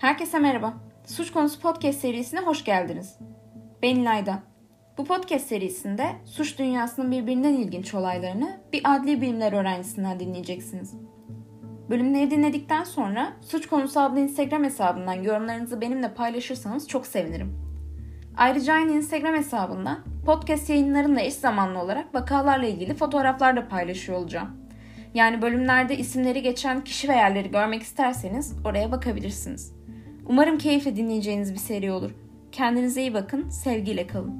Herkese merhaba. Suç Konusu Podcast serisine hoş geldiniz. Ben İlayda. Bu podcast serisinde suç dünyasının birbirinden ilginç olaylarını bir adli bilimler öğrencisinden dinleyeceksiniz. Bölümleri dinledikten sonra Suç Konusu adlı Instagram hesabından yorumlarınızı benimle paylaşırsanız çok sevinirim. Ayrıca aynı Instagram hesabından podcast yayınlarımla eş zamanlı olarak vakalarla ilgili fotoğraflar da paylaşıyor olacağım. Yani bölümlerde isimleri geçen kişi ve yerleri görmek isterseniz oraya bakabilirsiniz. Umarım keyifle dinleyeceğiniz bir seri olur. Kendinize iyi bakın, sevgiyle kalın.